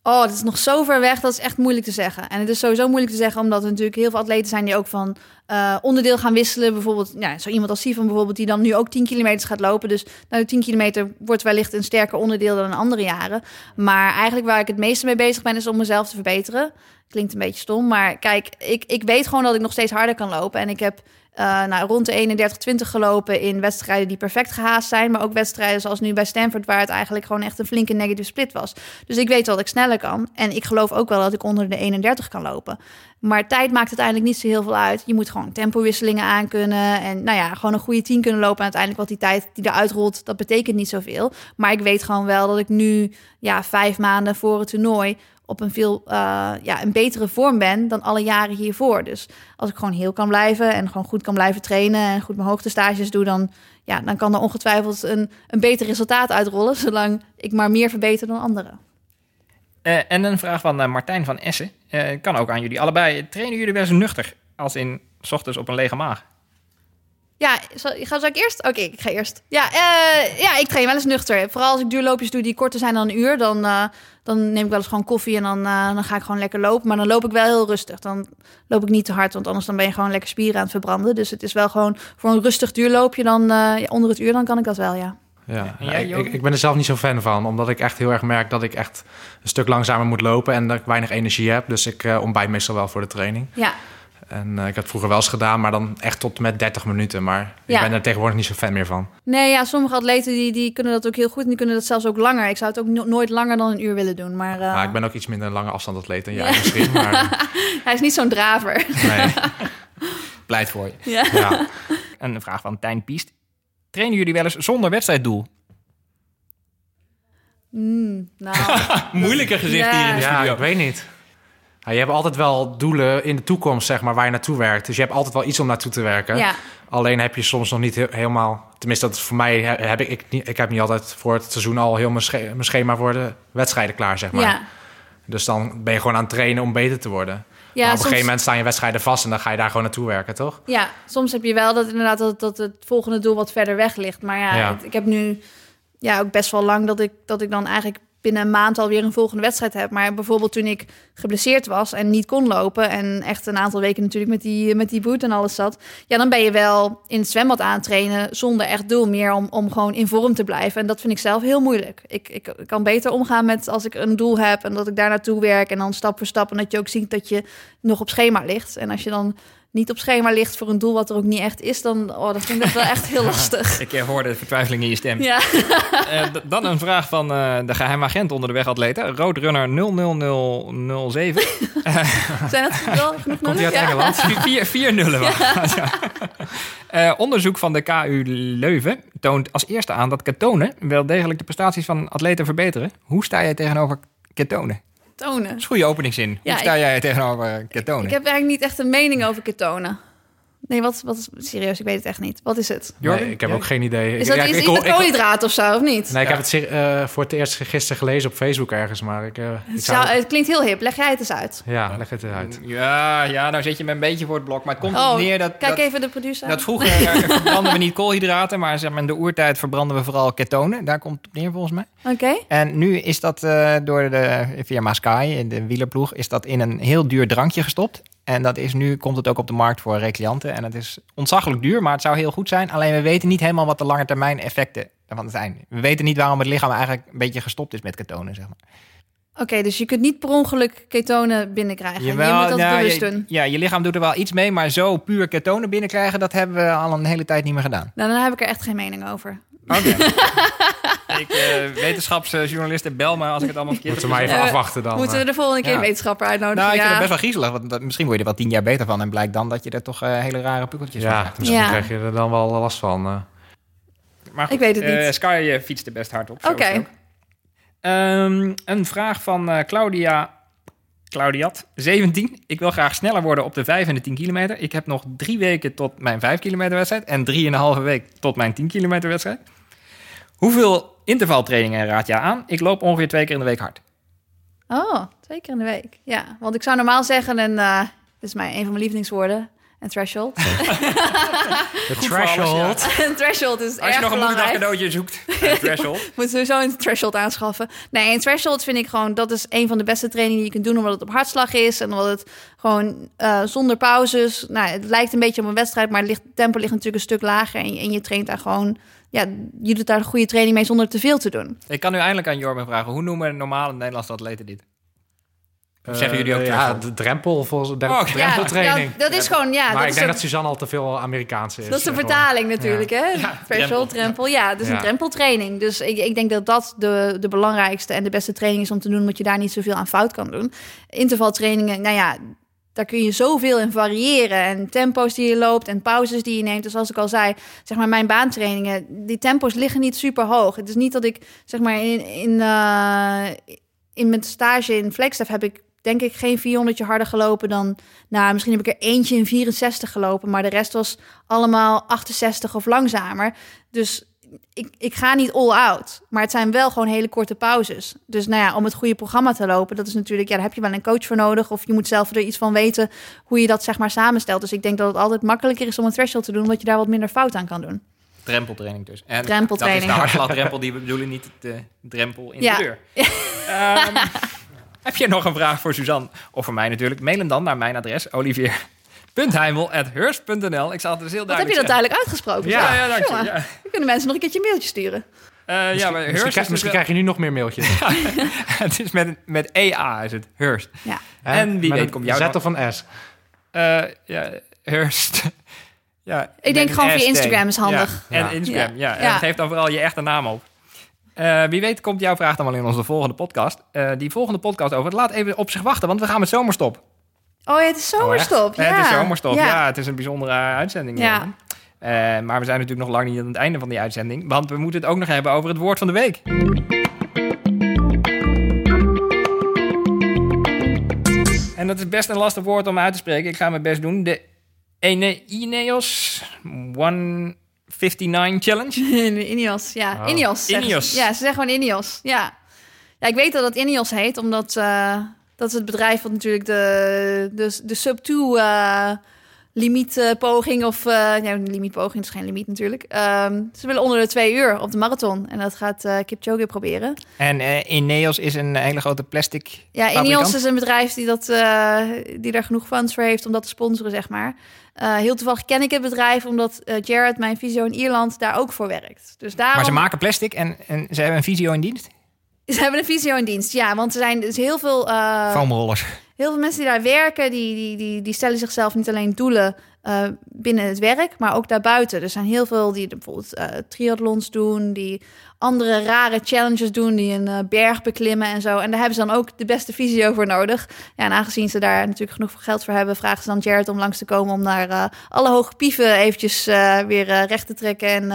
Oh, dat is nog zo ver weg, dat is echt moeilijk te zeggen. En het is sowieso moeilijk te zeggen, omdat er natuurlijk heel veel atleten zijn die ook van eh, onderdeel gaan wisselen. Bijvoorbeeld, ja, zo iemand als Sivan bijvoorbeeld, die dan nu ook 10 kilometer gaat lopen. Dus nou, de 10 kilometer wordt wellicht een sterker onderdeel dan in andere jaren. Maar eigenlijk waar ik het meeste mee bezig ben, is om mezelf te verbeteren. Klinkt een beetje stom, maar kijk, ik, ik weet gewoon dat ik nog steeds harder kan lopen. En ik heb eh, nou, rond de 31-20 gelopen in wedstrijden die perfect gehaast zijn. Maar ook wedstrijden zoals nu bij Stanford, waar het eigenlijk gewoon echt een flinke negative split was. Dus ik weet dat ik sneller kan. En ik geloof ook wel dat ik onder de 31 kan lopen. Maar tijd maakt uiteindelijk niet zo heel veel uit. Je moet gewoon tempowisselingen aankunnen. En nou ja, gewoon een goede 10 kunnen lopen. En uiteindelijk wat die tijd die eruit rolt, dat betekent niet zoveel. Maar ik weet gewoon wel dat ik nu, ja, vijf maanden voor het toernooi op een veel uh, ja, een betere vorm ben dan alle jaren hiervoor. Dus als ik gewoon heel kan blijven en gewoon goed kan blijven trainen en goed mijn hoogtestages doe, dan, ja, dan kan er ongetwijfeld een, een beter resultaat uitrollen, zolang ik maar meer verbeter dan anderen. Uh, en een vraag van uh, Martijn van Essen. Kan ook aan jullie allebei. Trainen jullie eens nuchter? Als in s ochtends op een lege maag? Ja, zal, ga zal ik eerst? Oké, okay, ik ga eerst. Ja, uh, ja, ik train wel eens nuchter. Vooral als ik duurloopjes doe die korter zijn dan een uur, dan, uh, dan neem ik wel eens gewoon koffie en dan, uh, dan ga ik gewoon lekker lopen. Maar dan loop ik wel heel rustig. Dan loop ik niet te hard, want anders dan ben je gewoon lekker spieren aan het verbranden. Dus het is wel gewoon voor een rustig duurloopje dan ja, onder het uur, dan kan ik dat wel, ja. Ja, ik, ik, ik ben er zelf niet zo fan van, omdat ik echt heel erg merk dat ik echt een stuk langzamer moet lopen en dat ik weinig energie heb. Dus ik uh, ontbijt meestal wel voor de training. Ja. En eh, ik heb het vroeger wel eens gedaan, maar dan echt tot met 30 minuten. Maar Ja. ik ben er tegenwoordig niet zo fan meer van. Nee, ja, sommige atleten die, die kunnen dat ook heel goed. En die kunnen dat zelfs ook langer. Ik zou het ook no- nooit langer dan een uur willen doen. Maar eh, Maar ik ben ook iets minder een lange afstandatleet dan jij misschien. Maar hij is niet zo'n draver. nee, Pleit voor je. ja. ja. Een vraag van Tijn Piest. Trainen jullie wel eens zonder wedstrijddoel? Mm, nou, Moeilijke gezicht Ja. hier in de ja, studio. ik weet niet. Ja, je hebt altijd wel doelen in de toekomst, zeg maar, waar je naartoe werkt. Dus je hebt altijd wel iets om naartoe te werken. ja. Alleen heb je soms nog niet he- helemaal... Tenminste, dat is voor mij he- heb ik, ik, niet, ik heb niet altijd voor het seizoen al heel mijn, sche- mijn schema voor de wedstrijden klaar, zeg maar. ja. Dus dan ben je gewoon aan het trainen om beter te worden. Ja, maar op een gegeven moment staan je wedstrijden vast en dan ga je daar gewoon naartoe werken, toch? Ja, soms heb je wel dat inderdaad dat, dat het volgende doel wat verder weg ligt. Maar ja, Ja. het- ik heb nu ja, ook best wel lang dat ik, dat ik dan eigenlijk binnen een maand alweer een volgende wedstrijd heb. Maar bijvoorbeeld toen ik geblesseerd was en niet kon lopen... en echt een aantal weken natuurlijk met die, met die boot en alles zat... ja, dan ben je wel in het zwembad aan trainen zonder echt doel meer... om, om gewoon in vorm te blijven. En dat vind ik zelf heel moeilijk. Ik, ik kan beter omgaan met als ik een doel heb... en dat ik daar naartoe werk en dan stap voor stap... en dat je ook ziet dat je nog op schema ligt. En als je dan niet op schema ligt voor een doel wat er ook niet echt is... dan oh, dat vind ik wel echt heel lastig. Ik eh, hoorde de vertwijfeling in je stem. Ja. Eh, dan een vraag van eh, de geheime agent onder de wegatleten. Roadrunner 00007. Zijn dat wel genoeg Komt hij uit Ja. Engeland? Vier, vier nullen. Ja. Eh, onderzoek van de KU Leuven toont als eerste aan dat ketonen wel degelijk de prestaties van atleten verbeteren. Hoe sta jij tegenover ketonen? Tonen. Dat is een goede openingszin. Ja, Hoe sta ik- jij tegenover ketonen? Ik heb eigenlijk niet echt een mening over ketonen. Nee, wat, wat is... Serieus, ik weet het echt niet. Wat is het? Nee, ik heb ook geen idee. Is dat ja, iets, ik- iets met koolhydraten of zo, of niet? Nee, ik Ja. heb het eh, voor het eerst gisteren gelezen op Facebook ergens, maar ik, eh, ik Het, zou... zou- het klinkt heel hip. Leg jij het eens uit. Ja, leg het eruit. Ja, ja, nou zit je me een beetje voor het blok. Maar het komt Oh, neer dat, Kijk dat, even de producer. dat vroeger eh, verbranden we niet koolhydraten, maar zeg maar, in de oertijd verbranden we vooral ketonen. Daar komt het op neer volgens mij. Oké. En nu is dat eh, door de firma Sky, in de wielerploeg, is dat in een heel duur drankje gestopt. En dat is nu komt het ook op de markt voor recreanten. En het is ontzaglijk duur, maar het zou heel goed zijn. Alleen we weten niet helemaal wat de lange termijn effecten ervan zijn. We weten niet waarom het lichaam eigenlijk een beetje gestopt is met ketonen, zeg maar. Oké, dus je kunt niet per ongeluk ketonen binnenkrijgen. je moet dat nou, bewust doen. ja, je lichaam doet er wel iets mee, maar zo puur ketonen binnenkrijgen, dat hebben we al een hele tijd niet meer gedaan. Nou, dan heb ik er echt geen mening over. Oké. ik, eh, wetenschapsjournalisten, bel me als ik het allemaal verkeerd Moeten we maar even Eh, afwachten dan. Moeten we eh. de volgende keer ja. een wetenschapper uitnodigen? Nou, ik vind ja. het best wel griezelig, want dat, misschien word je er wel tien jaar beter van en blijkt dan dat je er toch eh, hele rare pukkeltjes van Ja, hebt. misschien Ja. krijg je er dan wel last van. eh. Maar Ik weet het niet. eh, Sky eh, fietst er best hard op. zo Oké. Ehm, een vraag van eh, Claudia. Claudiat, 17. Ik wil graag sneller worden op de 5 en de 10 kilometer. Ik heb nog drie weken tot mijn 5 kilometer wedstrijd en drieënhalve week tot mijn 10 kilometer wedstrijd. Hoeveel intervaltrainingen raad jij aan? Ik loop ongeveer twee keer in de week hard. Oh, twee keer in de week. Ja, want ik zou normaal zeggen, en eh dit is mijn, een van mijn lievelingswoorden, een threshold. De threshold. een threshold is Als je erg nog een moederdag cadeautje zoekt, een threshold. Moet sowieso een threshold aanschaffen. Nee, een threshold vind ik gewoon... dat is een van de beste trainingen die je kunt doen... omdat het op hartslag is en omdat het gewoon eh, zonder pauzes... Nou, het lijkt een beetje op een wedstrijd... maar het ligt, tempo ligt natuurlijk een stuk lager... En je, en je traint daar gewoon... Ja, je doet daar een goede training mee zonder te veel te doen. Ik kan nu eindelijk aan Jorben vragen. Hoe noemen normale Nederlandse atleten dit? Of zeggen Eh, jullie ook Ja, de drempel, volgens de Oh, drempeltraining. Ja, dat is gewoon... Ja, maar dat ik is denk dat Suzanne al te veel Amerikaanse is. Dat is de eh, gewoon. vertaling natuurlijk, hè? drempel. Threshold, drempel. Ja, Ja. een drempeltraining. Dus ik, ik denk dat dat de, de belangrijkste en de beste training is om te doen... omdat je daar niet zoveel aan fout kan doen. Intervaltrainingen, nou ja, daar kun je zoveel in variëren. En tempo's die je loopt en pauzes die je neemt. Dus zoals ik al zei, zeg maar mijn baantrainingen... die tempo's liggen niet super hoog. Het is niet dat ik, zeg maar, in, in, eh, in mijn stage in Flagstaff heb ik... denk ik geen 400 harder gelopen dan... Nou, misschien heb ik er eentje in 64 gelopen... maar de rest was allemaal 68 of langzamer. Dus ik, ik ga niet all out. Maar het zijn wel gewoon hele korte pauzes. Dus nou ja, om het goede programma te lopen... dat is natuurlijk, ja, daar heb je wel een coach voor nodig... of je moet zelf er iets van weten hoe je dat zeg maar samenstelt. Dus ik denk dat het altijd makkelijker is om een threshold te doen... omdat je daar wat minder fout aan kan doen. Drempeltraining dus. En Drempeltraining. Dat is de hartslagdrempel die we bedoelen, niet de drempel in Ja. de deur. Ehm, heb je nog een vraag voor Suzanne? Of voor mij natuurlijk? Mail hem dan naar mijn adres, olivier.heimel.hurst.nl. Ik zal het dus heel Wat heb je duidelijk dat duidelijk uitgesproken? Ja. Ja, dank je. Ja. Dan kunnen mensen nog een keertje een mailtje sturen. Eh, ja, Misschien, maar misschien, krijg, dus misschien wel- krijg je nu nog meer mailtjes. het is met, met EA is het, Hearst. Ja. En wie Met weet komt jouw Z dan- of een S. Eh, ja, Hurst. ja, Ik denk gewoon via ST. Instagram is handig. Ja, en. Instagram, ja. Ja. En Ja. geef dan vooral je echte naam op. Eh, wie weet komt jouw vraag dan wel in onze volgende podcast. Eh, die volgende podcast over. Laat even op zich wachten, want we gaan met zomerstop. Oh ja, het is zomerstop. Oh, ja. Het is zomerstop, ja. Ja. Het is een bijzondere uitzending. Ja. Eh, maar we zijn natuurlijk nog lang niet aan het einde van die uitzending. Want we moeten het ook nog hebben over het woord van de week. En dat is best een lastig woord om uit te spreken. Ik ga mijn best doen. De Ene- Ineos 159 Challenge. Ineos, ja. Oh. Ineos. ze. Ineos. Ja, ze zeggen gewoon Ineos. Ja. ja, ik weet dat het Ineos heet, omdat eh, dat is het bedrijf wat natuurlijk de, de, de sub-2 eh, limietpoging of... ja, een limietpoging is geen limiet natuurlijk. Ehm, ze willen onder de twee uur op de marathon. En dat gaat eh Kipchoge proberen. En eh, Ineos is een hele grote plastic Ja. Ineos is een bedrijf die, dat, die daar genoeg funds voor heeft om dat te sponsoren, zeg maar. Heel toevallig ken ik het bedrijf, omdat Jared, mijn visio in Ierland, daar ook voor werkt. Dus daarom... Maar ze maken plastic en, en ze hebben een visio in dienst. Ze hebben een visio in dienst, ja. Want er zijn dus heel veel, eh, Foamrollers. heel veel mensen die daar werken... die, die, die, die stellen zichzelf niet alleen doelen eh, binnen het werk... maar ook daarbuiten. Er zijn heel veel die bijvoorbeeld eh triathlons doen... die andere rare challenges doen... die een berg beklimmen en zo. En daar hebben ze dan ook de beste visio voor nodig. Ja, en aangezien ze daar natuurlijk genoeg geld voor hebben... vragen ze dan Jared om langs te komen... om naar alle hoge pieven eventjes weer recht te trekken... en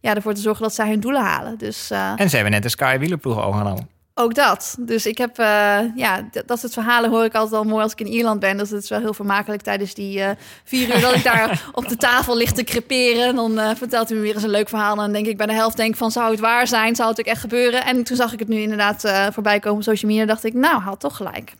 ja, ervoor te zorgen dat zij hun doelen halen. Dus... eh, En ze hebben net de Sky wielerploeg overgenomen. ook dat. Dus ik heb, eh, ja, dat soort verhalen hoor ik altijd al mooi als ik in Ierland ben. Dus het is wel heel vermakelijk tijdens die eh, vier uur dat ik daar op de tafel lig te creperen. Dan vertelt hij me weer eens een leuk verhaal. En dan denk ik bij de helft denk van, zou het waar zijn? Zou het ook echt gebeuren? En toen zag ik het nu inderdaad voorbij komen op social media. dacht ik, nou, haal toch gelijk.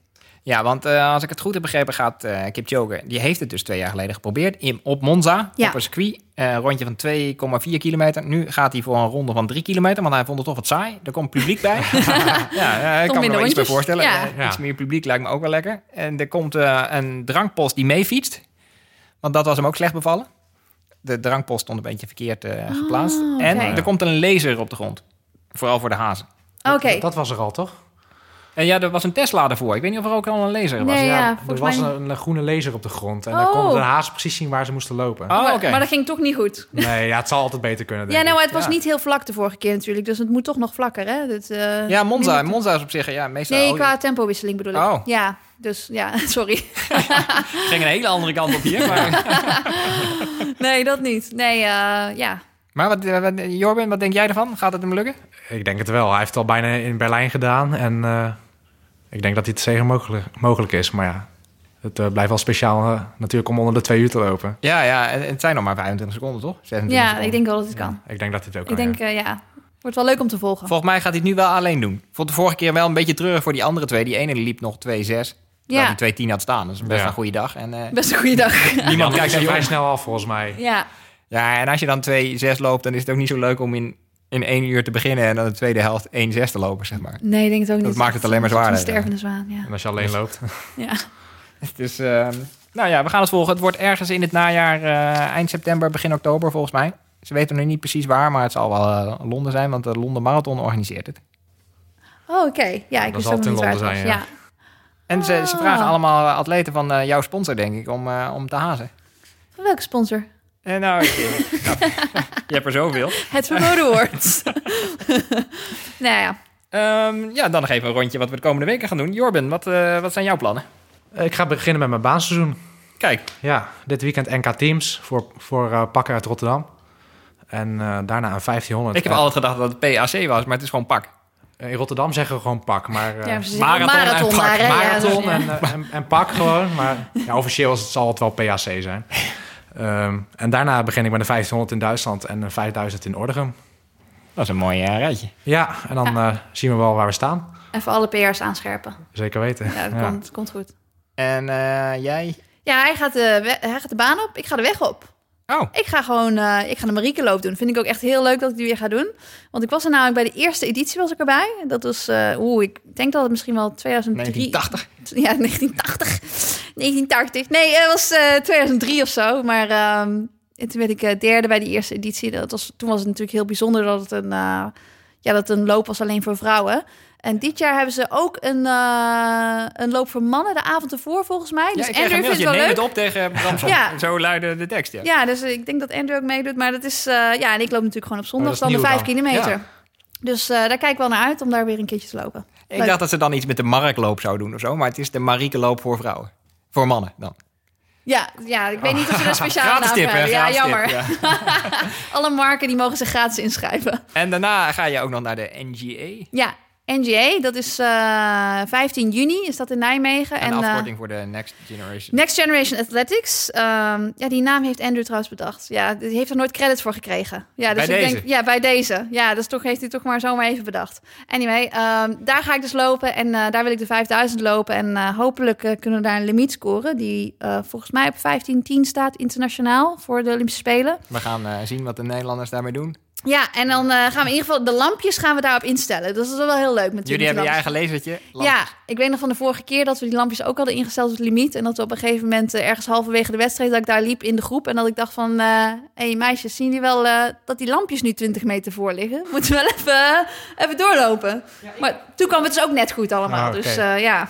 Ja, want eh, als ik het goed heb begrepen, gaat eh Kipchoge... die heeft het dus twee jaar geleden geprobeerd in, op Monza, Ja. op een circuit. eh, een rondje van 2,4 kilometer. Nu gaat hij voor een ronde van 3 kilometer, want hij vond het toch wat saai. Er komt publiek bij. ja, ik kan me er wel iets bij voorstellen. Ja. Ja. Iets meer publiek lijkt me ook wel lekker. En er komt een drankpost die meefietst. Want dat was hem ook slecht bevallen. De drankpost stond een beetje verkeerd geplaatst. Oh. En er komt een laser op de grond. Vooral voor de hazen. Oké. Dat was er al, toch? En ja, er was een Tesla ervoor. Ik weet niet of er ook al een laser was. Nee, ja, er was mij... een, een groene laser op de grond. En Oh. dan konden de hazen precies zien waar ze moesten lopen. Oh, maar, dat ging toch niet goed. Nee, ja, het zal altijd beter kunnen, denk Ja, nou, ik. het was Ja. niet heel vlak de vorige keer natuurlijk. Dus het moet toch nog vlakker, hè? Dit, eh, Ja, Monza. Monza is op zich, ja, meestal... Nee, oh, qua tempowisseling bedoel ik. Oh. Ja, dus ja, sorry. Ik ging een hele andere kant op hier. Maar, Nee, dat niet. Nee, eh, ja. maar wat, wat, Jorben, wat denk jij ervan? Gaat het hem lukken? Ik denk het wel. Hij heeft het al bijna in Berlijn gedaan. En eh, ik denk dat hij het zeker mogelijk, mogelijk is. Maar ja, het eh, blijft wel speciaal eh, natuurlijk om onder de twee uur te lopen. Ja, ja. En, en het zijn nog maar 25 seconden, toch? 26 Ja, seconden. ik denk wel dat het kan. Ik denk dat hij het ook Ik kan, denk, ja. eh, ja, wordt wel leuk om te volgen. Volgens mij gaat hij het nu wel alleen doen. Ik vond de vorige keer wel een beetje treurig voor die andere twee. Die ene die liep nog 2-6. Terwijl Ja. die 2-10 had staan. Dat is best Ja. een goede dag. En, eh, Best een goede dag. niemand kijkt naar vrij snel af, volgens mij. ja. Ja, en als je dan 2-6 loopt, dan is het ook niet zo leuk om in één uur te beginnen en dan de tweede helft 1-6 te lopen, zeg maar. Nee, ik denk het ook niet. Dat maakt het alleen maar Een zwaarder, stervende zwaan, ja. En als je alleen loopt. ja. Dus, ehm, nou ja, we gaan het volgen. Het wordt ergens in het najaar, eh, eind september, begin oktober volgens mij. Ze weten nog niet precies waar, maar het zal wel eh, Londen zijn, want de Londen Marathon organiseert het. Oh, oké. Ja, ik wist zal ook het in niet waar het Londen was. zijn, Ja. En ze, ze vragen allemaal eh, atleten van eh, jouw sponsor, denk ik, om, eh, om te hazen. Van welke sponsor? En nou, ik, eh, nou, je hebt er zoveel. Het verboden woord. nou ja. Ehm, ja, dan nog even een rondje wat we de komende weken gaan doen. Jorben, wat, eh, wat zijn jouw plannen? Eh, Ik ga beginnen met mijn baanseizoen. Kijk, Ja, dit weekend NK Teams voor, voor eh, pakken uit Rotterdam. En eh, daarna een 1500. ik heb Eh, altijd gedacht dat het PAC was, maar het is gewoon pak. In Rotterdam zeggen we gewoon pak, maar... eh, ja ze zeggen marathon en marathon pak. maar, hè? Ja, marathon dus, ja. en, eh, en, en pak gewoon. Maar ja, officieel zal het wel PAC zijn. Ehm, en daarna begin ik met een 1500 in Duitsland en een 5000 in Ordegem. Dat is een mooi eh, rijtje. Ja, en dan eh, zien we wel waar we staan. Even alle PR's aanscherpen. Zeker weten. Ja, dat Ja. Komt, komt goed. En eh, jij? Ja, hij gaat, de hij gaat de baan op. Ik ga de weg op. Oh, Ik ga gewoon eh, ik ga de Mariekenloop doen. Vind ik ook echt heel leuk dat ik die weer ga doen. Want ik was er namelijk bij de eerste editie was ik erbij. Dat was, eh oeh, ik denk dat het misschien wel 2003... 1980. Ja, 1980. 1980. Nee, het was eh 2003 of zo. Maar ehm, en toen werd ik eh, derde bij die eerste editie. Dat was, toen was het natuurlijk heel bijzonder dat het een, eh, ja, dat een loop was alleen voor vrouwen. En dit jaar hebben ze ook een, eh, een loop voor mannen de avond ervoor, volgens mij. Dus Andrew vindt het wel leuk. het op tegen Bramson. Ja. Zo luidde de tekst, ja. Ja, dus ik denk dat Andrew ook meedoet. Maar dat is, eh, ja, en ik loop natuurlijk gewoon op zondag Oh, dan de vijf dan. kilometer. Ja. Dus eh, daar kijk ik wel naar uit om daar weer een keertje te lopen. Ik Leuk. dacht dat ze dan iets met de Markloop zouden doen of zo. Maar het is de Marieke loop voor vrouwen. Voor mannen dan. Ja, ja, ik weet niet of ze een speciale naam hebben. Ja, jammer. tip, ja. Alle marken die mogen zich gratis inschrijven. En daarna ga je ook nog naar de NGA. Ja, NGA, dat is eh 15 juni, is dat in Nijmegen. En, En, de eh, afkorting voor de Next Generation. Next Generation Athletics. ehm, ja, die naam heeft Andrew trouwens bedacht. Ja, die heeft er nooit credits voor gekregen. Ja, dus Bij ik deze? Denk, ja, bij deze. Ja, dus toch heeft hij toch maar zomaar even bedacht. Anyway, ehm, daar ga ik dus lopen en eh, daar wil ik de 5000 lopen. En hopelijk kunnen we daar een limiet scoren. Die volgens mij op 1510 staat internationaal voor de Olympische Spelen. We gaan zien wat de Nederlanders daarmee doen. Ja, en dan eh, gaan we in ieder geval de lampjes gaan we daarop instellen. Dus dat is wel heel leuk met Jullie hebben je eigen lasertje. Ja, ik weet nog van de vorige keer dat we die lampjes ook hadden ingesteld op het limiet. En dat we op een gegeven moment eh, ergens halverwege de wedstrijd... dat ik daar liep in de groep en dat ik dacht van... hé hey, meisjes, zien jullie wel eh, dat die lampjes nu 20 meter voor liggen? Moeten we wel even, eh, even doorlopen. Maar toen kwam het dus ook net goed allemaal. Ah. Dus eh, ja,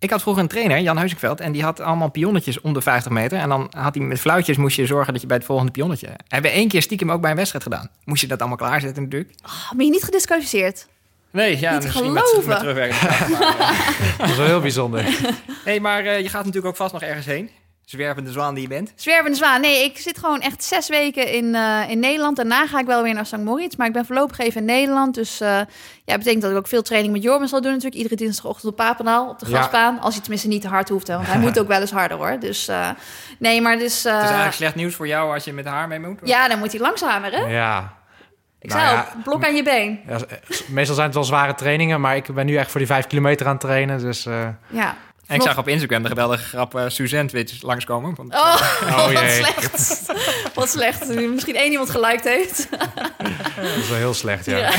Ik had vroeger een trainer, Jan Huizingveld, en die had allemaal pionnetjes om de 50 meter. En dan had hij met fluitjes moest je zorgen dat je bij het volgende pionnetje. Hebben we één keer stiekem ook bij een wedstrijd gedaan. Moest je dat allemaal klaarzetten natuurlijk. oh, ben je niet gedisqualificeerd? Nee, ja, Niet misschien met, geloven. met maar, eh, Dat is wel heel bijzonder. hey, maar eh, je gaat natuurlijk ook vast nog ergens heen. Zwervende zwaan die je bent. Zwervende zwaan. Nee, ik zit gewoon echt zes weken in, eh, in Nederland. Daarna ga ik wel weer naar St. Moritz. Maar ik ben voorlopig even in Nederland. Dus eh ja, betekent dat ik ook veel training met Jorben zal doen natuurlijk. Iedere dinsdagochtend op Papenal, op de Ja. grasbaan. Als hij tenminste niet te hard hoeft. Hè, want hij moet ook wel eens harder hoor. Dus eh, nee, maar dus... Het is eigenlijk slecht nieuws voor jou als je met haar mee moet. ja, dan moet hij langzamer hè? Ja. Ik Nou zei ja, blok aan je been. Ja, meestal zijn het wel zware trainingen, maar ik ben nu echt voor die vijf kilometer aan het trainen. Dus Ja. En ik zag op Instagram de geweldige grap eh Suzanne Twitch langskomen. Want, Oh, Oh, wat jee. slecht. wat slecht. Misschien één iemand geliked heeft. dat is wel heel slecht, ja. Ja.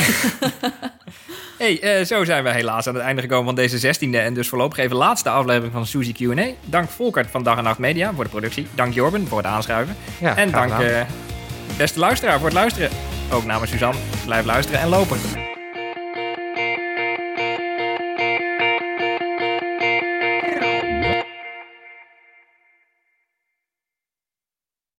Hey, eh, zo zijn we helaas aan het einde gekomen van deze 16e en dus voorlopig even laatste aflevering van Suzy Q&A. Dank Volkert van Dag en Nacht Media voor de productie. Dank Jorben voor het aanschuiven. Ja, en dank eh, beste luisteraar voor het luisteren. Ook namens Suzanne. Blijf luisteren en lopen.